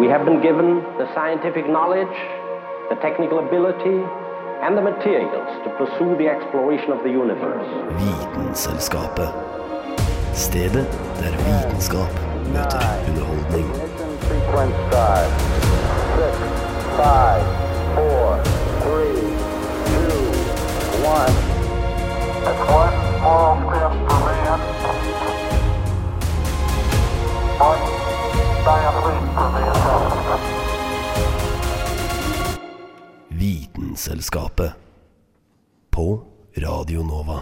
We have been given the scientific knowledge, the technical ability, and the materials to pursue the exploration of the universe. Vitenselskapet. Stedet der vitenskap møter underholdning. Ignition sequence start. Six, five, four, three, two, one. Vitenselskapet. På Radio Nova.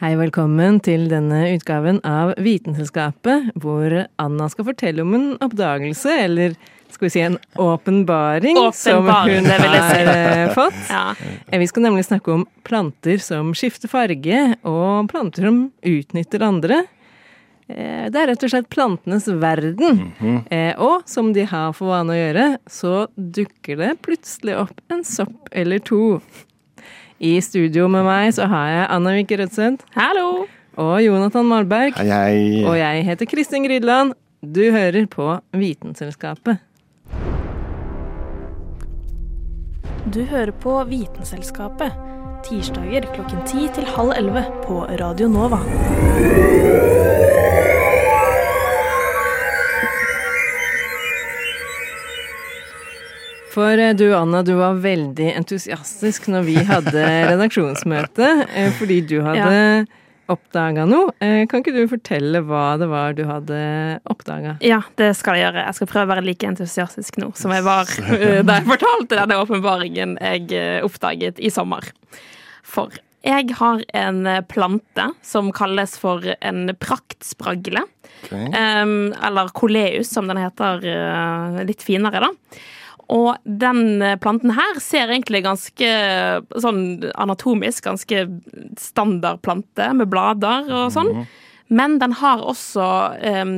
Hei, velkommen til denne utgaven av Vitenselskapet, hvor Anna skal fortelle om en oppdagelse, eller skal vi si en åpenbaring, som hun har eh, fått. Ja. Eh, Vi skal nemlig snakke om planter som skifter farge, og planter som utnytter andre. Eh, Det er rett og slett plantenes verden. Eh, Og som de har for vane å gjøre, så dukker det plutselig opp en sopp eller to. I studio med meg så har jeg Anna Vike Rødseth Hallo! og Jonathan Malberg. Hei, hei. Og jeg heter Kristin Grydland. Du hører på Vitenselskapet. Du hører på Vitenselskapet. Tirsdager klokken 10 til halv 11 på Radio Nova. For eh, du Anna, du var veldig entusiastisk når vi hadde redaksjonsmøte, eh, fordi du hadde oppdaga noe. Eh, Kan ikke du fortelle hva det var du hadde oppdaga? Ja, det skal jeg gjøre. Jeg skal prøve å være like entusiastisk nå som jeg var da jeg fortalte denne åpenbaringen jeg oppdaget i sommer. For jeg har en plante som kalles for en praktspragle. Okay. Eller koleus, som den heter litt finere, da. Og den eh, planten her ser egentlig ganske sånn anatomisk ganske standard plante med blader og sånn. Men den har også em,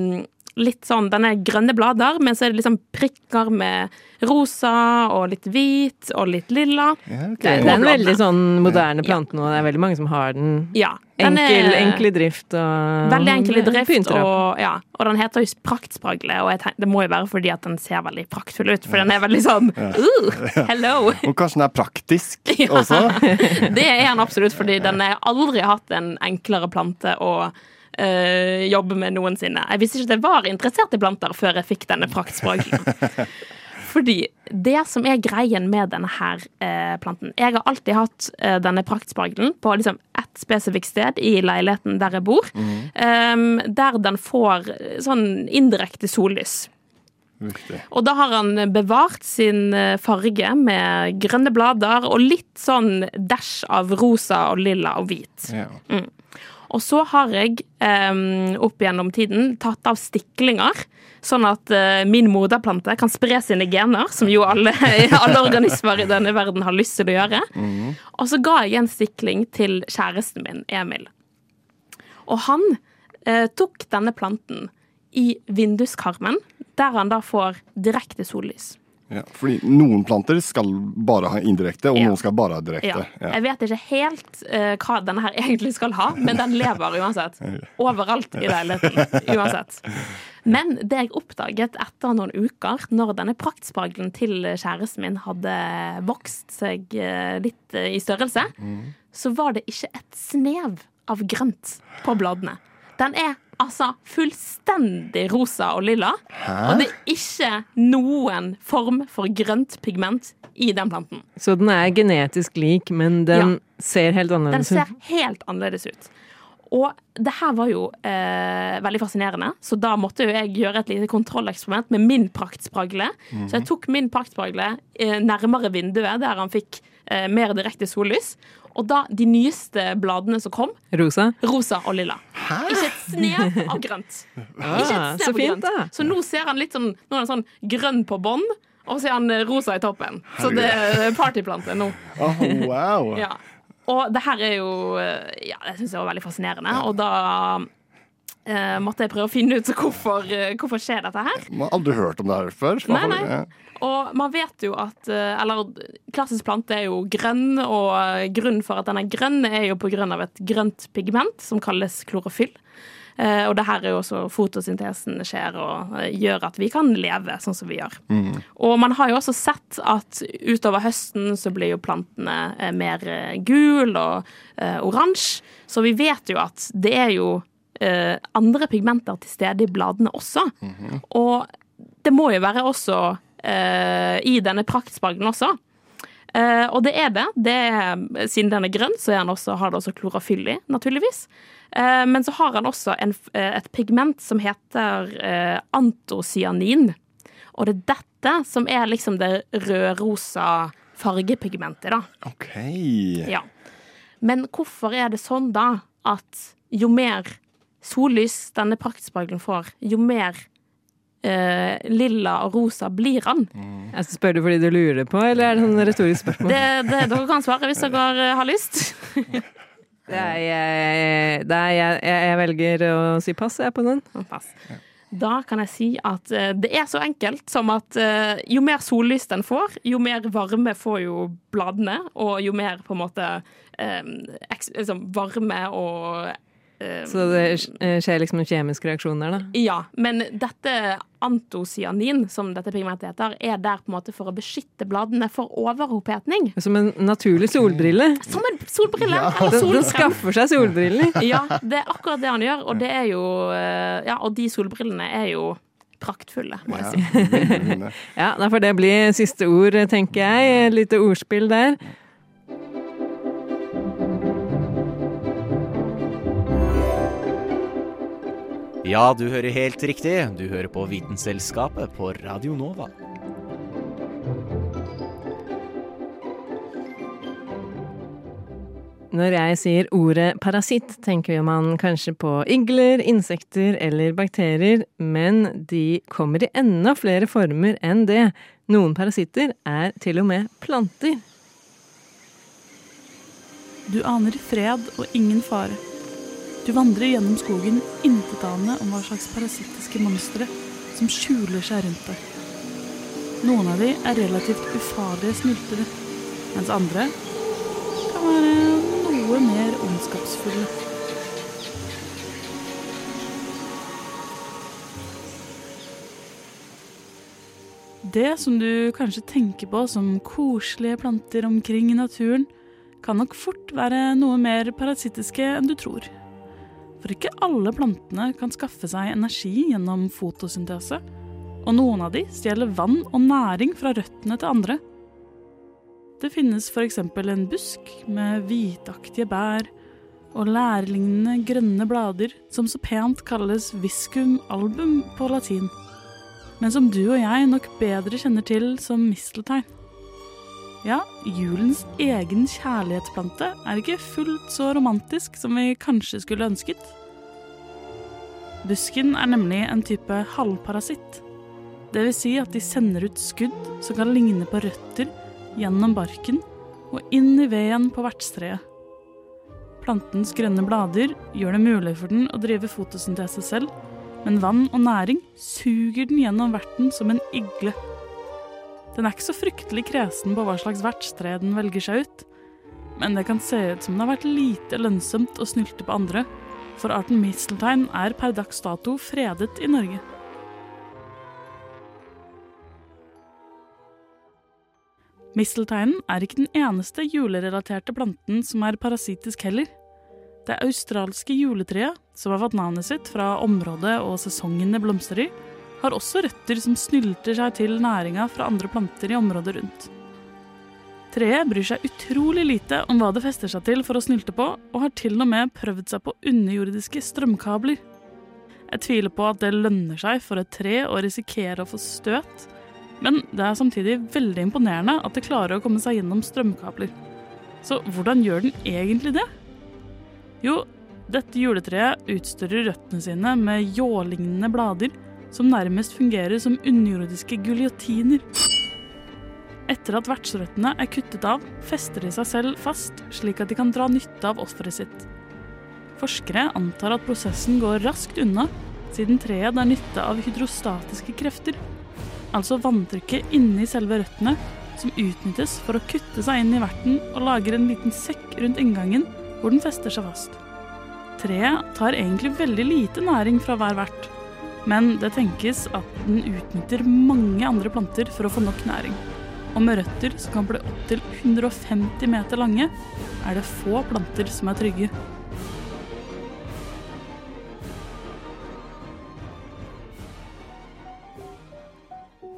litt sånn Den er grønne blader, men så er det liksom prikker med rosa og litt hvit og litt lilla. Ja, okay. Det er, det er en veldig sånn moderne plante nå. Det er veldig mange som har den. Ja. den Enkel, er- enkel i drift og Veldig enkel i drift, og, ja, og den heter jo praktspragle. Og jeg tenk, det må jo være fordi at den ser veldig praktfull ut, for den er veldig sånn uh, Hello! Og kanskje den er praktisk Ja. også? Det er den absolutt, fordi den har aldri hatt en enklere plante å eh, jobbe med noensinne. Jeg visste ikke at jeg var interessert i planter før jeg fikk denne praktspråken. Fordi det som er greien med denne her eh, planten Jeg har alltid hatt eh, denne praktspraglen på liksom ett spesifikt sted i leiligheten der jeg bor. eh, der den får eh, sånn indirekte sollys. Viktig. Og da har han bevart sin eh, farge med grønne blader og litt sånn dash av rosa og lilla og hvit. Ja. Og så har jeg opp gjennom tiden tatt av stiklinger, sånn at eh, min moderplante kan spre sine gener, som jo alle, alle organismer i denne verden har lyst til å gjøre. Og så ga jeg en stikling til kjæresten min, Emil. Og han eh, tok denne planten i vinduskarmen, der han da får direkte sollys. Ja. Fordi noen planter skal bare ha indirekte, og Ja. noen skal bare ha direkte. Ja. Jeg vet ikke helt uh, hva denne her egentlig skal ha, men den lever uansett. Overalt i leiligheten. Uansett. Men det jeg oppdaget etter noen uker, når denne praktspraglen til kjæresten min hadde vokst seg eh, litt eh, i størrelse, så var det ikke et snev av grønt på bladene. Den er altså fullstendig rosa og lilla, og det er ikke noen form for grønt pigment i den planten. Så den er genetisk lik, men den ser helt annerledes ut? Den ser helt annerledes ut. Og det her var jo eh, veldig fascinerende, så da måtte jo jeg gjøre et lite kontrolleksperiment med min praktspragle. Så jeg tok min praktspragle eh, nærmere vinduet, der han fikk mer direkte sollys. Og da de nyeste bladene som kom, Rosa? rosa og lilla. Hæ? Ikke et snev av grønt. Ikke et Ah, snev så av grønt. da. Så nå ser han litt sånn Nå er han sånn grønn på bånn, og så er han eh, rosa i toppen. Så det er partyplante nå. Oh, wow. Ja. Og det her er jo eh, Ja, det syns jeg var veldig fascinerende. Og da eh, måtte jeg prøve å finne ut hvorfor, uh, hvorfor skjer dette her. Man har aldri hørt om det her før. Nei, nei. Og man vet jo at eh, Eller klassisk plante er jo grønn, og grunnen for at den er grønn, er jo av et grønt pigment som kalles klorofyll. Og det her er jo også fotosyntesen skjer og gjør at vi kan leve sånn som vi gjør. Og man har jo også sett at utover høsten så blir jo plantene mer gul og oransje. Så vi vet jo at det er jo eh, andre pigmenter til stede i bladene også. Og det må jo være også eh, i denne praktspargelen også. Eh, og det er det. det er, siden den er grønn, så er den også, har den også klorofyll i, naturligvis. Eh, men så har han også en, eh, et pigment som heter eh, antocyanin. Og det er dette som er liksom det rødrosa fargepigmentet, da. OK. Ja. Men hvorfor er det sånn da at jo mer sollys denne praktsparkelen får, jo mer Uh, lilla og rosa blir han? Altså, spør du fordi du lurer på, eller er det sånn retorisk spørsmål? Det, det dere kan svare hvis dere eh, har lyst. Det er, jeg, det er, jeg, jeg, jeg velger å si pass, jeg, på den. Pass. Da kan jeg si at uh, det er så enkelt som at uh, jo mer sollys den får, jo mer varme får jo bladene, og jo mer på en måte eh, liksom varme og eh, Så det eh, skjer liksom en kjemisk reaksjon der, da. Ja, men dette antocyanin, som dette pigmentet heter, er der på en måte for å beskytte bladene for overopphetning. Som en naturlig solbrille. Som en solbrille eller Den, den skaffer seg solbriller. Ja, det er akkurat det han gjør, og det er jo eh, Ja, og de solbrillene er jo praktfulle, må jeg si. Ja, for det blir siste ord, tenker jeg. Et lite ordspill der. Ja, du hører helt riktig. Du hører på Vitenselskapet på Radio Nova. Når jeg sier ordet parasitt, tenker man kanskje på igler, insekter eller bakterier, men de kommer i enda flere former enn det. Noen parasitter er til og med planter. Du aner fred og ingen fare. Du vandrer gjennom skogen intetanende om hva slags parasittiske monstre som skjuler seg rundt deg. Noen av de er relativt ufarlige snyltere, mens andre kan være noe mer ondskapsfulle. Det som du kanskje tenker på som koselige planter omkring i naturen, kan nok fort være noe mer parasittiske enn du tror. For ikke alle plantene kan skaffe seg energi gjennom fotosyntese, og noen av de stjeler vann og næring fra røttene til andre. Det finnes f.eks. en busk med hvitaktige bær og lærlignende grønne blader som så pent kalles viscum album på latin, men som du og jeg nok bedre kjenner til som misteltein. Ja, julens egen kjærlighetsplante er ikke fullt så romantisk som vi kanskje skulle ønsket. Busken er nemlig en type halvparasitt. Det vil si at de sender ut skudd som kan ligne på røtter gjennom barken og inn i veden på vertstreet. Plantens grønne blader gjør det mulig for den å drive fotosyntese selv, men vann og næring suger den gjennom verten som en igle. Den er ikke så fryktelig kresen på hva slags vertstre den velger seg ut, men det kan se ut som det har vært lite lønnsomt å snylte på andre, for arten misteltein er per dags dato fredet i Norge. Mistelteinen er ikke den eneste julerelaterte planten som er parasittisk heller. Det australske juletreet, som har fått navnet sitt fra området og sesongen det blomstrer i, har også røtter som snylter seg til næringa fra andre planter i området rundt. Treet bryr seg utrolig lite om hva det fester seg til for å snylte på, og har til og med prøvd seg på underjordiske strømkabler. Jeg tviler på at det lønner seg for et tre å risikere å få støt, men det er samtidig veldig imponerende at det klarer å komme seg gjennom strømkabler. Så hvordan gjør den egentlig det? Jo, dette juletreet utstyrer røttene sine med ljålignende blader som nærmest fungerer som underjordiske guljotiner. Etter at vertsrøttene er kuttet av, fester de seg selv fast, slik at de kan dra nytte av offeret sitt. Forskere antar at prosessen går raskt unna, siden treet drar nytte av hydrostatiske krefter, altså vanntrykket inni selve røttene, som utnyttes for å kutte seg inn i verten og lager en liten sekk rundt inngangen hvor den fester seg fast. Treet tar egentlig veldig lite næring fra hver vert, men det tenkes at den utnytter mange andre planter for å få nok næring. Og med røtter som kan bli opptil 150 meter lange, er det få planter som er trygge.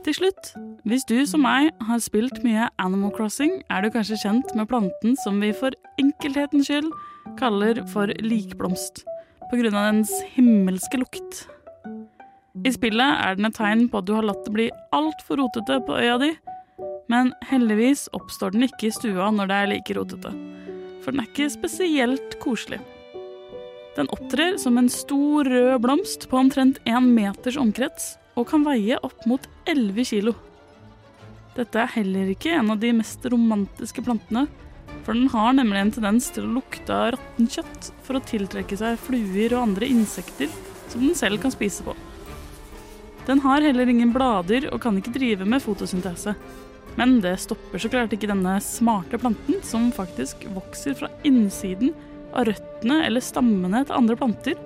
Til slutt, hvis du som meg har spilt mye Animal Crossing, er du kanskje kjent med planten som vi for enkelhetens skyld kaller for likblomst, pga. dens himmelske lukt. I spillet er den et tegn på at du har latt det bli altfor rotete på øya di, men heldigvis oppstår den ikke i stua når det er like rotete, for den er ikke spesielt koselig. Den opptrer som en stor rød blomst på omtrent én meters omkrets og kan veie opp mot 11 kilo. Dette er heller ikke en av de mest romantiske plantene, for den har nemlig en tendens til å lukte av råttent kjøtt for å tiltrekke seg fluer og andre insekter som den selv kan spise på. Den har heller ingen blader og kan ikke drive med fotosyntese. Men det stopper så klart ikke denne smarte planten, som faktisk vokser fra innsiden av røttene eller stammene til andre planter,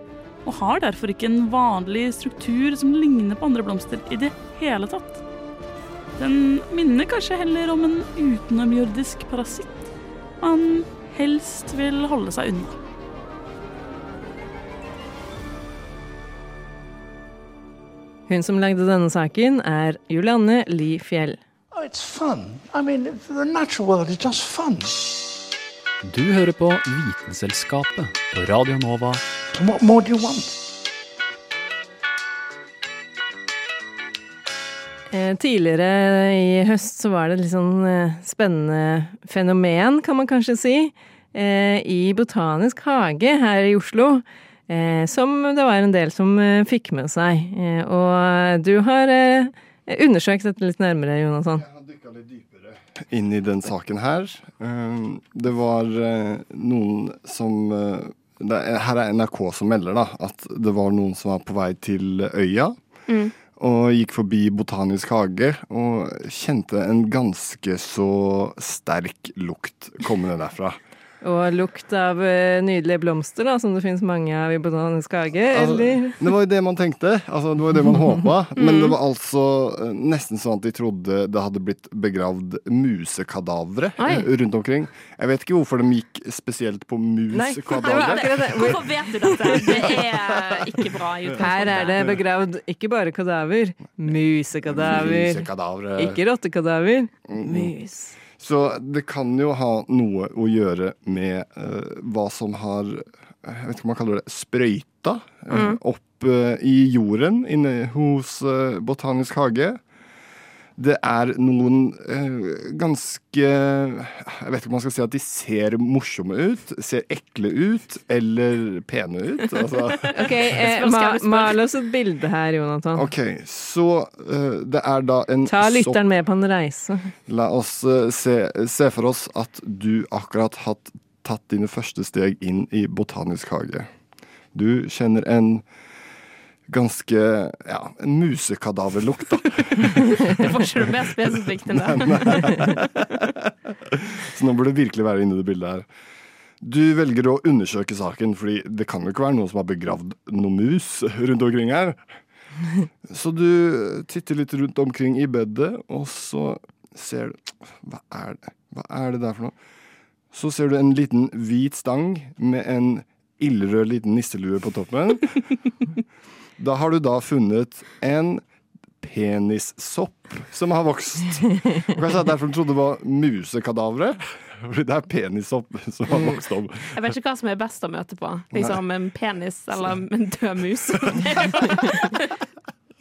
og har derfor ikke en vanlig struktur som ligner på andre blomster i det hele tatt. Den minner kanskje heller om en utenomjordisk parasitt man helst vil holde seg unna. Hun som lagde denne saken, er Julianne Li Fjell. Oh, it's fun. I mean, the natural world is. Du hører på Vitenselskapet på Radio Nova. What more do you want? Eh, tidligere i høst så var det et litt sånn eh, spennende fenomen, kan man kanskje si, eh, i Botanisk hage her i Oslo. Eh, som det var en del som eh, fikk med seg. Eh, og du har undersøkt dette litt nærmere, Jonathan. inn i den saken her. Det var noen som er, Her er NRK som melder da, at det var noen som var på vei til øya. Mm. Og gikk forbi Botanisk hage og kjente en ganske så sterk lukt kommende derfra. Og lukt av eh, nydelige blomster, da, som det finnes mange av i Botanisk hage, eller? Altså, det var jo det man tenkte. Altså, det var jo det man håpa. Men det var altså eh, nesten sånn at de trodde det hadde blitt begravd musekadavre Oi. eh, rundt omkring. Jeg vet ikke hvorfor de gikk spesielt på musekadavre. Hvorfor vet du dette? Det er ikke bra i utgangspunktet. Her er det begravd ikke bare kadaver, musekadaver. Musekadavre. Ikke rottekadaver, mus. Så det kan jo ha noe å gjøre med uh, hva som har Jeg vet ikke om man kaller det sprøyta eh, Mm. opp uh, i jorden inne hos Botanisk hage. Det er noen eh, ganske Jeg vet ikke om man skal si at de ser morsomme ut, ser ekle ut eller pene ut. Altså. Ok, eh, ma mal oss et bilde her, Jonathan. OK, så eh, det er da en Ta lytteren med på en reise. La oss eh, se, se for oss at du akkurat har tatt dine første steg inn i Botanisk hage. Du kjenner en ganske ja, en musekadaverlukt, da. Det får ikke du mer spesifikt enn det. Så nå burde du virkelig være inne i det bildet her. Du velger å undersøke saken, fordi det kan jo ikke være noen som har begravd noen mus rundt omkring her. Så du titter litt rundt omkring i bedet, og så ser du Hva er det Hva er det der for noe? Så ser du en liten hvit stang med en ildrød liten nisselue på toppen. Da har du da funnet en penissopp som har vokst. Kanskje det er derfor du trodde det var musekadavre? Fordi det er penissopp som har vokst opp. Jeg vet ikke hva som er best å møte på. Liksom En penis eller en død mus.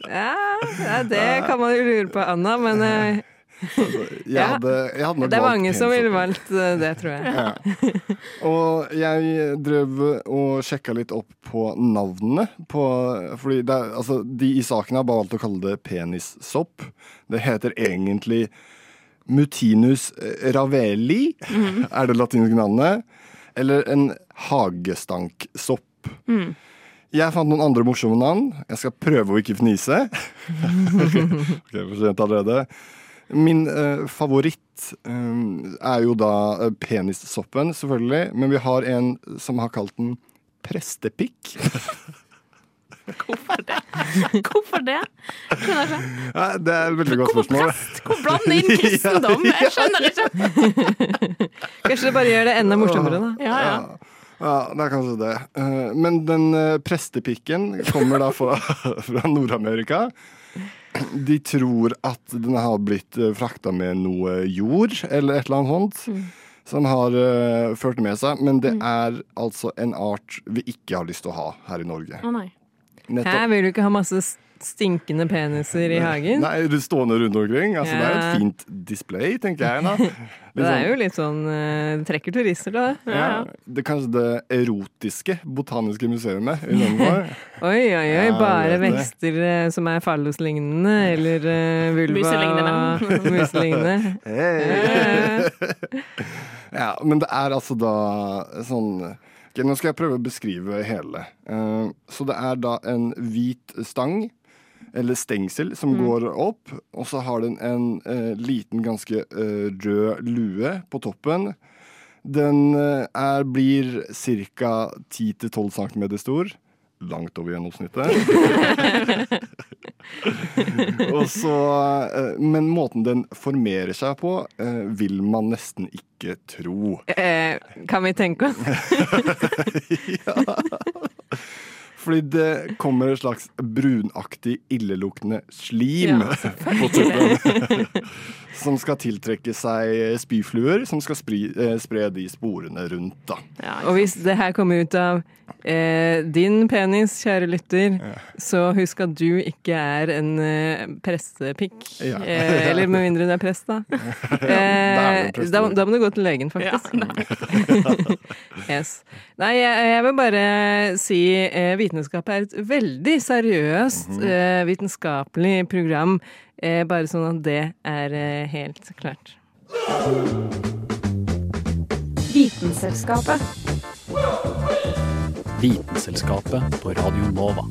Ja, ja, det kan man jo lure på, Anna, men eh, Jeg Ja. hadde, jeg hadde det er mange som ville valgt eh, det, tror jeg. Ja. Og jeg drev og sjekka litt opp på navnene på Fordi det altså, de i saken har bare valgt å kalle det penissopp. Det heter egentlig Mutinus raveli, mm. er det latinske navnet. Eller en hagestanksopp. Mm. Jeg fant noen andre morsomme navn. Jeg skal prøve å ikke fnise. ok, for sent allerede. Min eh, favoritt eh, er jo da eh, penissoppen, selvfølgelig. Men vi har en som har kalt den prestepikk? Hvorfor det? Hvorfor det? Skjønner ikke. Nei, det er et veldig godt spørsmål. Hvor blande inn kristendom? Jeg skjønner ikke. Kanskje det bare gjør det enda morsommere, da. Ja, ja. Ja, det er kanskje det. Eh, Men den eh, prestepikken kommer da fra, fra Nord-Amerika. De tror at den har blitt eh, frakta med noe jord eller et eller annet sånt. Som har uh, ført det med seg. Men det er altså en art vi ikke har lyst til å ha her i Norge. Å nei. Her vil du ikke ha masse stinkende peniser i hagen? Nei, stående rundt omkring. Altså, Det er Ja. et fint display, tenker jeg. da. Liksom. Det er jo litt sånn eh, Det trekker turister, da. ja, det er kanskje det erotiske botaniske museet i London. Oi, oi, oi. Bare det. vekster eh, som er falloslignende, eller uh, vulva Muselignende. Muselignende. Hey. ja, men det er altså da sånn Nå skal jeg prøve å beskrive hele. Eh, så det er da en hvit stang, eller stengsel, som går opp. Og så har den en eh, liten, ganske eh, rød lue på toppen. Den eh, er, blir ca. 10-12 cm stor. Langt over gjennomsnittet. Og så, eh, men måten den formerer seg på, eh, vil man nesten ikke tro. Eh, kan vi tenke oss? Fordi det kommer et slags brunaktig, illeluktende slim Ja, på toppen. som skal tiltrekke seg spyfluer, som skal spri, eh, spre de sporene rundt. da. Og hvis det her kommer ut av eh, din penis, kjære lytter, så husk at du ikke er en eh, prestepikk. Ja. Eh, eller med mindre du er prest, da. da Eh, da, da må du gå til legen, faktisk. yes. Nei, jeg, jeg vil bare si eh, vitenskap er et veldig seriøst eh, vitenskapelig program. Eh, bare sånn at det er eh, helt klart. Vitenselskapet. Vitenselskapet på Radio Nova.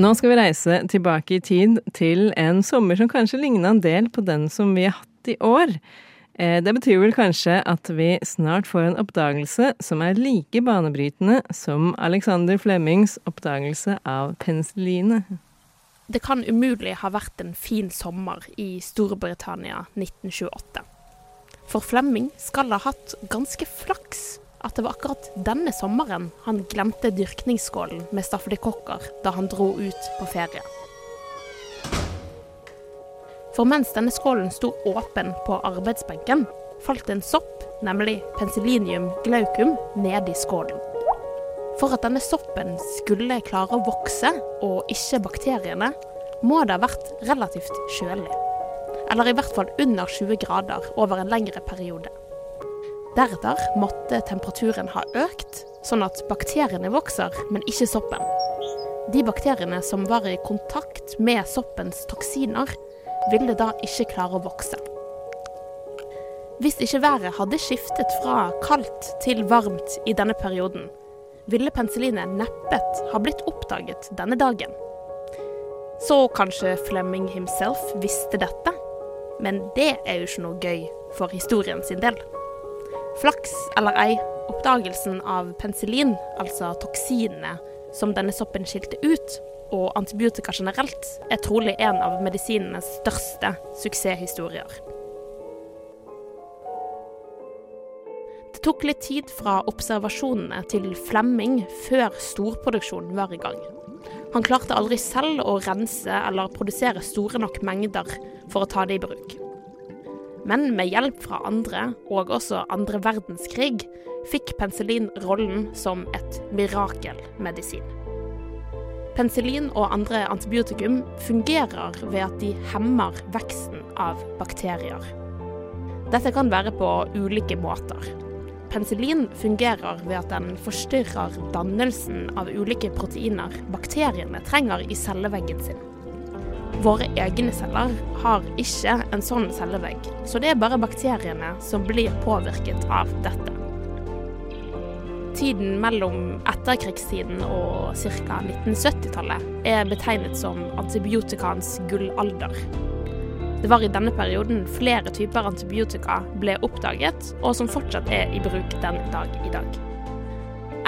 Nå skal vi reise tilbake i tid til en sommer som kanskje ligna en del på den som vi har hatt i år. Eh, Det betyr vel kanskje at vi snart får en oppdagelse som er like banebrytende som Alexander Flemmings oppdagelse av penicillinet. Det kan umulig ha vært en fin sommer i Storbritannia 1928. For Flemming skal ha hatt ganske flaks at det var akkurat denne sommeren han glemte dyrkningsskålen med staffelikokker da han dro ut på ferie. For mens denne skålen sto åpen på arbeidsbenken, falt en sopp, nemlig penicillinium glaucum, ned i skålen. For at denne soppen skulle klare å vokse, og ikke bakteriene, må det ha vært relativt kjølig. Eller i hvert fall under 20 grader over en lengre periode. Deretter måtte temperaturen ha økt, sånn at bakteriene vokser, men ikke soppen. De bakteriene som var i kontakt med soppens toksiner, ville da ikke klare å vokse. Hvis ikke været hadde skiftet fra kaldt til varmt i denne perioden, ville penicillinet neppet ha blitt oppdaget denne dagen. Så kanskje Flemming himself visste dette, men det er jo ikke noe gøy for historien sin del. Flaks eller ei, oppdagelsen av penicillin, altså toksinene som denne soppen skilte ut, og antibiotika generelt, er trolig en av medisinenes største suksesshistorier. Det tok litt tid fra observasjonene til Flemming før storproduksjonen var i gang. Han klarte aldri selv å rense eller produsere store nok mengder for å ta det i bruk. Men med hjelp fra andre, og også andre verdenskrig, fikk penicillin rollen som et mirakelmedisin. Penicillin og andre antibiotikum fungerer ved at de hemmer veksten av bakterier. Dette kan være på ulike måter. Penicillin fungerer ved at den forstyrrer dannelsen av ulike proteiner bakteriene trenger i celleveggen sin. Våre egne celler har ikke en sånn cellevegg, så det er bare bakteriene som blir påvirket av dette. Tiden mellom etterkrigstiden og ca. 1970-tallet er betegnet som antibiotikaens gullalder. Det var i denne perioden flere typer antibiotika ble oppdaget, og som fortsatt er i bruk den dag i dag.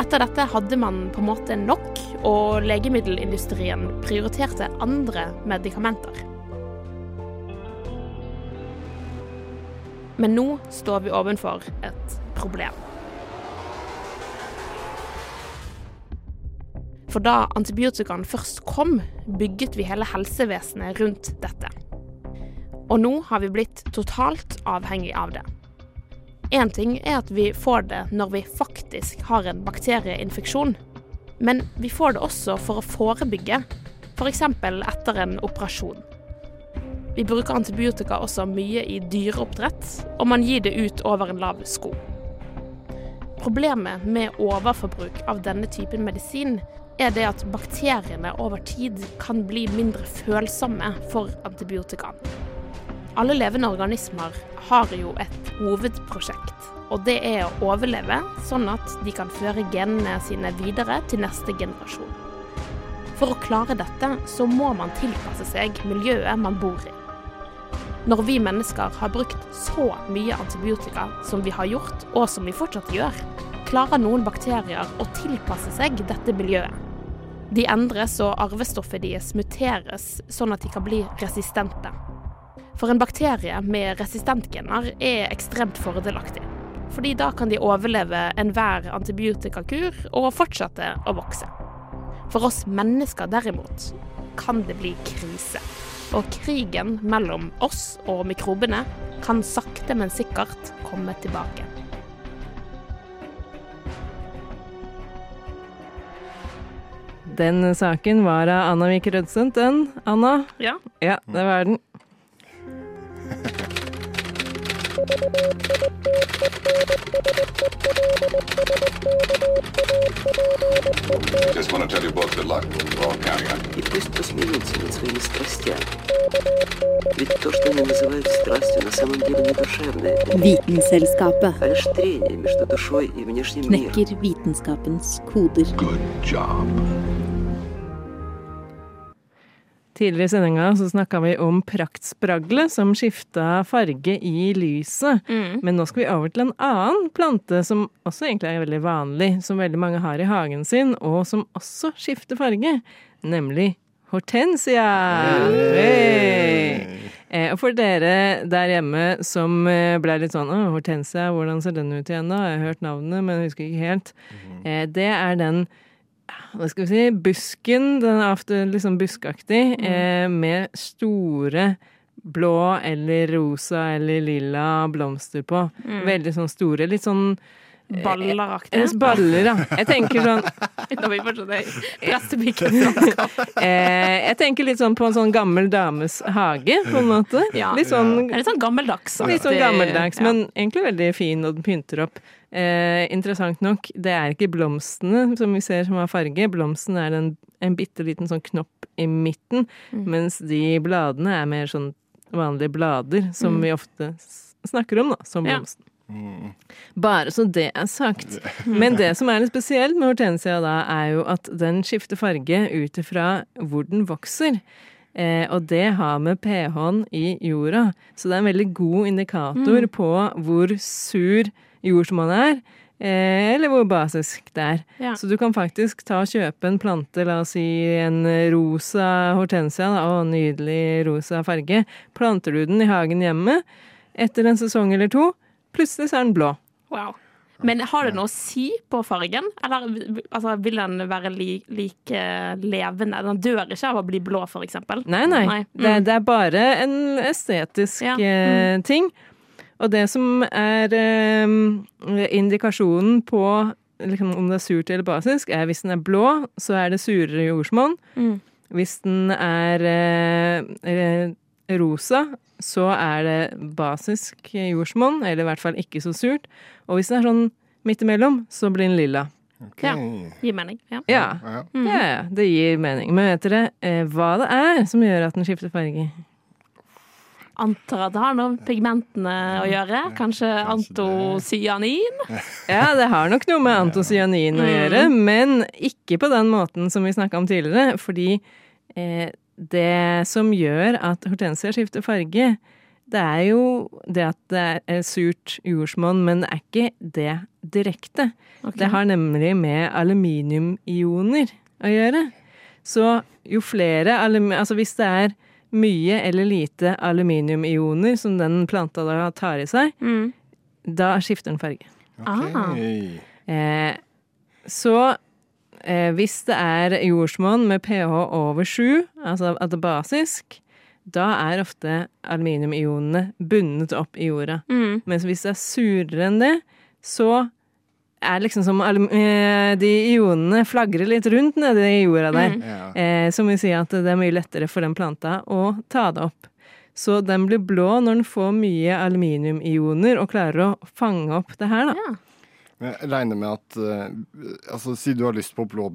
Etter dette hadde man på en måte nok, og legemiddelindustrien prioriterte andre medikamenter. Men nå står vi ovenfor et problem. For da antibiotikaen først kom, bygget vi hele helsevesenet rundt dette. Og nå har vi blitt totalt avhengig av det. Én ting er at vi får det når vi faktisk har en bakterieinfeksjon. Men vi får det også for å forebygge, f.eks. etter en operasjon. Vi bruker antibiotika også mye i dyreoppdrett, og man gir det ut over en lav sko. Problemet med overforbruk av denne typen medisin er det at bakteriene over tid kan bli mindre følsomme for antibiotika. Alle levende organismer har jo et hovedprosjekt, og det er å overleve sånn at de kan føre genene sine videre til neste generasjon. For å klare dette så må man tilpasse seg miljøet man bor i. Når vi mennesker har brukt så mye antibiotika som vi har gjort, og som vi fortsatt gjør, klarer noen bakterier å tilpasse seg dette miljøet. De endres og arvestoffet deres muteres sånn at de kan bli resistente. For en bakterie med resistentgener er ekstremt fordelaktig. Fordi da kan de overleve enhver antibiotikakur og fortsette å vokse. For oss mennesker derimot kan det bli krise. Og krigen mellom oss og mikrobene kan sakte, men sikkert komme tilbake. Den saken var av Anna Vik Rødsund, den. Anna? Ja. Ja, det var den. Just want to tell you both good luck. We're all counting on you. И пусть посмеются над своими страстями. Ведь то, что они называют страстью, на самом деле не душевное. Vitenselskapet А лишь трение между душой и внешним миром. knekker vitenskapens koder. Tidligere i sendinga så snakka vi om praktspragle som skifta farge i lyset. Men nå skal vi over til en annen plante som også egentlig er veldig vanlig, som veldig mange har i hagen sin, og som også skifter farge, nemlig hortensia. Hey! Eh, og for dere der hjemme som eh, ble litt sånn Å, hortensia, hvordan ser den ut igjen da? Jeg har hørt navnet, men jeg husker ikke helt. Eh, det er den hva skal vi si, busken, den er ofte liksom buskaktig, eh, med store blå eller rosa eller lilla blomster på. Mm. Veldig sånn store, litt sånn Balleraktig. eh, Baller, ja. Jeg tenker sånn vi eh, Jeg tenker litt sånn på en sånn gammel dames hage, på en måte. Ja. Litt sånn, er litt sånn gammeldags. litt sånn gammeldags, Ja. men egentlig veldig fin, og den pynter opp. Eh, interessant nok, det er ikke blomstene som vi ser som har farge. Blomsten er en, en bitte liten sånn knopp i midten, Mm. mens de bladene er mer sånn vanlige blader, som Mm. vi ofte snakker om, da, som Ja. blomsten. Bare så det er sagt. Men det som er litt spesielt med hortensia da, er jo at den skifter farge ut ifra hvor den vokser. Eh, og det har med pH-en i jorda. Så det er en veldig god indikator Mm. på hvor sur jordsmonnet er. Eh, eller hvor basisk det er. Ja. Så du kan faktisk ta og kjøpe en plante, la oss si en rosa hortensia, da, å, nydelig rosa farge. Planter du den i hagen hjemme etter en sesong eller to, plutselig så er den blå. Wow. Men har det noe å si på fargen? Eller altså, vil den være li, like levende? Den dør ikke av å bli blå, for eksempel? Nei, nei. Mm. Det, det er bare en estetisk Ja. mm. ting. Og det som er eh, indikasjonen på liksom, om det er surt eller basisk, er hvis den er blå, så er det surere jordsmonn. Mm. Hvis den er eh, eh, rosa, så er det basisk jordsmonn, eller i hvert fall ikke så surt. Og hvis den er sånn midt imellom, så blir den lilla. Ja. Gir mening. Ja. Ja. Mm. ja, ja, det gir mening. Men vet dere eh, hva det er som gjør at den skifter farge? Antar at det har noe med pigmentene å gjøre. Kanskje antocyanin? Ja, det har nok noe med antocyanin å Mm. gjøre, men ikke på den måten som vi snakka om tidligere. Fordi eh, det som gjør at hortensia skifter farge, det er jo det at det er surt jordsmonn, men det er ikke det direkte. Okay. Det har nemlig med aluminiumioner å gjøre. Så jo flere alumi Altså hvis det er mye eller lite aluminiumioner som den planta da tar i seg, da skifter den farge. Ah. Eh, så eh, hvis det er jordsmonn med pH over 7, altså at det er basisk, da er ofte aluminiumionene bundet opp i jorda. Mm. Mens hvis det er surere enn det, så er liksom som eh, de ionene flagrer litt rundt nede i jorda der. Mm. Ja. Eh, som vil si at det er mye lettere for den planta å ta det opp. Så den blir blå når den får mye aluminiumioner og klarer å fange opp det her, da. Ja. Jeg regner med at eh, altså, Si du har lyst på blå,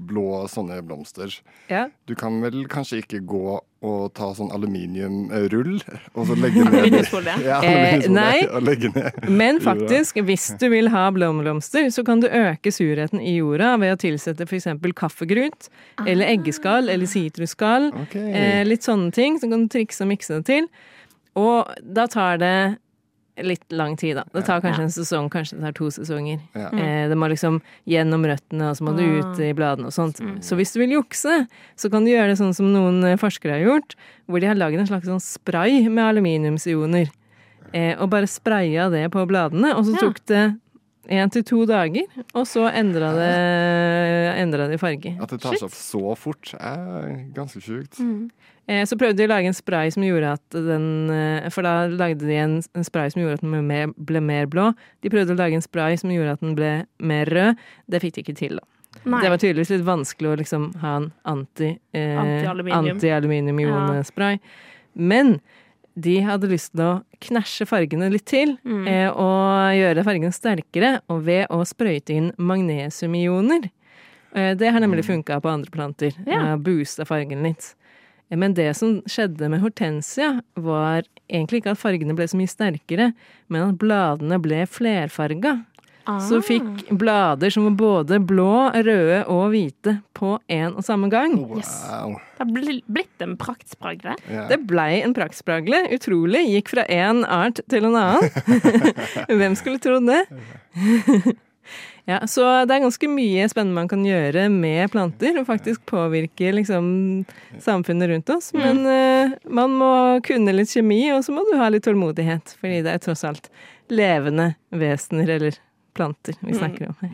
blå sånne blomster. Ja. Du kan vel kanskje ikke gå og ta sånn aluminiumrull og så legge ned Aluminiumsfolie? Ja, Eh, nei. og legge ned Men faktisk, hvis du vil ha blomblomster, så kan du øke surheten i jorda ved å tilsette f.eks. kaffegrut, eller eggeskall, eller sitrusskall. Okay. Eh, litt sånne ting. Så kan du trikse og mikse det til. Og da tar det litt lang tid, da. Det tar kanskje en sesong, kanskje det tar to sesonger. Ja. Eh, det må liksom gjennom røttene, og så må du Ah. ut i bladene og sånt. Så hvis du vil jukse, så kan du gjøre det sånn som noen eh, forskere har gjort, hvor de har laget en slags sånn spray med aluminiumsioner. Eh, og bare spraya det på bladene, og så Ja. tok det én til to dager, og så endra det, endra det farge. At det tar seg opp så fort, er ganske sjukt. Eh, Så prøvde de å lage en spray som gjorde at den eh, For da lagde de en, en spray som gjorde at den ble mer, ble mer blå. De prøvde å lage en spray som gjorde at den ble mer rød. Det fikk de ikke til, da. Nei. Det var tydeligvis litt vanskelig å liksom ha en anti, eh, Anti-aluminium. anti-aluminium-ionespray. Men de hadde lyst til å knæsje fargene litt til, Mm. eh, og gjøre fargene sterkere, og ved å sprøyte inn magnesiumioner. Eh, det har nemlig funka på andre planter. Ja. Ja. Boosta fargen litt. Eh, Men det som skjedde med hortensia, var egentlig ikke at fargene ble så mye sterkere, men at bladene ble flerfarga. Så Ah. fikk blader som var både blå, røde og hvite på en og samme gang. Wow. Det har blitt en praktspragle. Yeah. Det blei en praktspragle. Utrolig. Gikk fra én art til en annen. Hvem skulle trodd det? ja, så det er ganske mye spennende man kan gjøre med planter, og faktisk påvirke liksom samfunnet rundt oss. Men uh, man må kunne litt kjemi, og så må du ha litt tålmodighet. Fordi det er tross alt levende vesener, eller planter, vi snakker om her.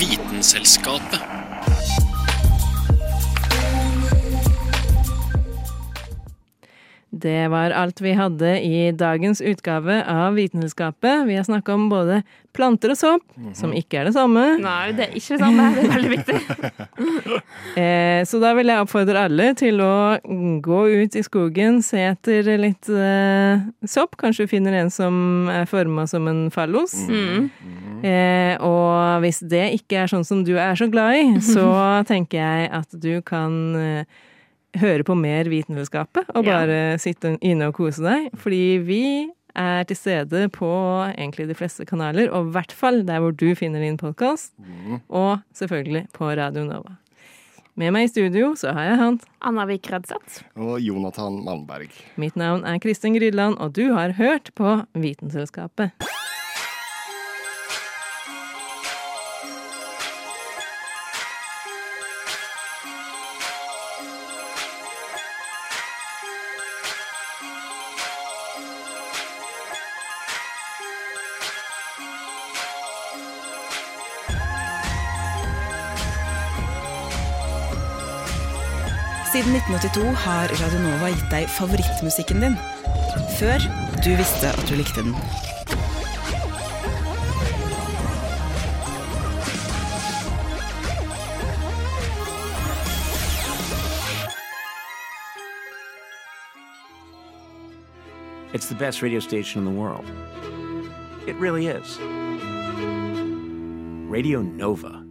Vitenselskapet. Det var alt vi hadde i dagens utgave av Vitenskapet. Vi har snakka om både planter og sopp, som ikke er det samme. Nei, det er ikke det samme. Det er veldig viktig. Eh, så da vil jeg oppfordre alle til å gå ut i skogen, se etter litt eh, sopp. Kanskje du finner en som er forma som en fallos. Mm. Eh, og hvis det ikke er sånn som du er så glad i, så tenker jeg at du kan eh, høre på mer Vitenskapet og Ja. bare sitte inne og kose deg. Fordi vi er til stede på egentlig de fleste kanaler, og i hvert fall der hvor du finner din podkast. Og selvfølgelig på Radio Nova. Med meg i studio så har jeg han. Anna Vik Redseth. Og Jonathan Malmberg. Mitt navn er Kristin Grydland, og du har hørt på Vitenselskapet. Siden 1982 har Radio Nova gitt deg favorittmusikken din. Før du visste at du likte den. It's the best radio station in the world. It really is. Radio Nova.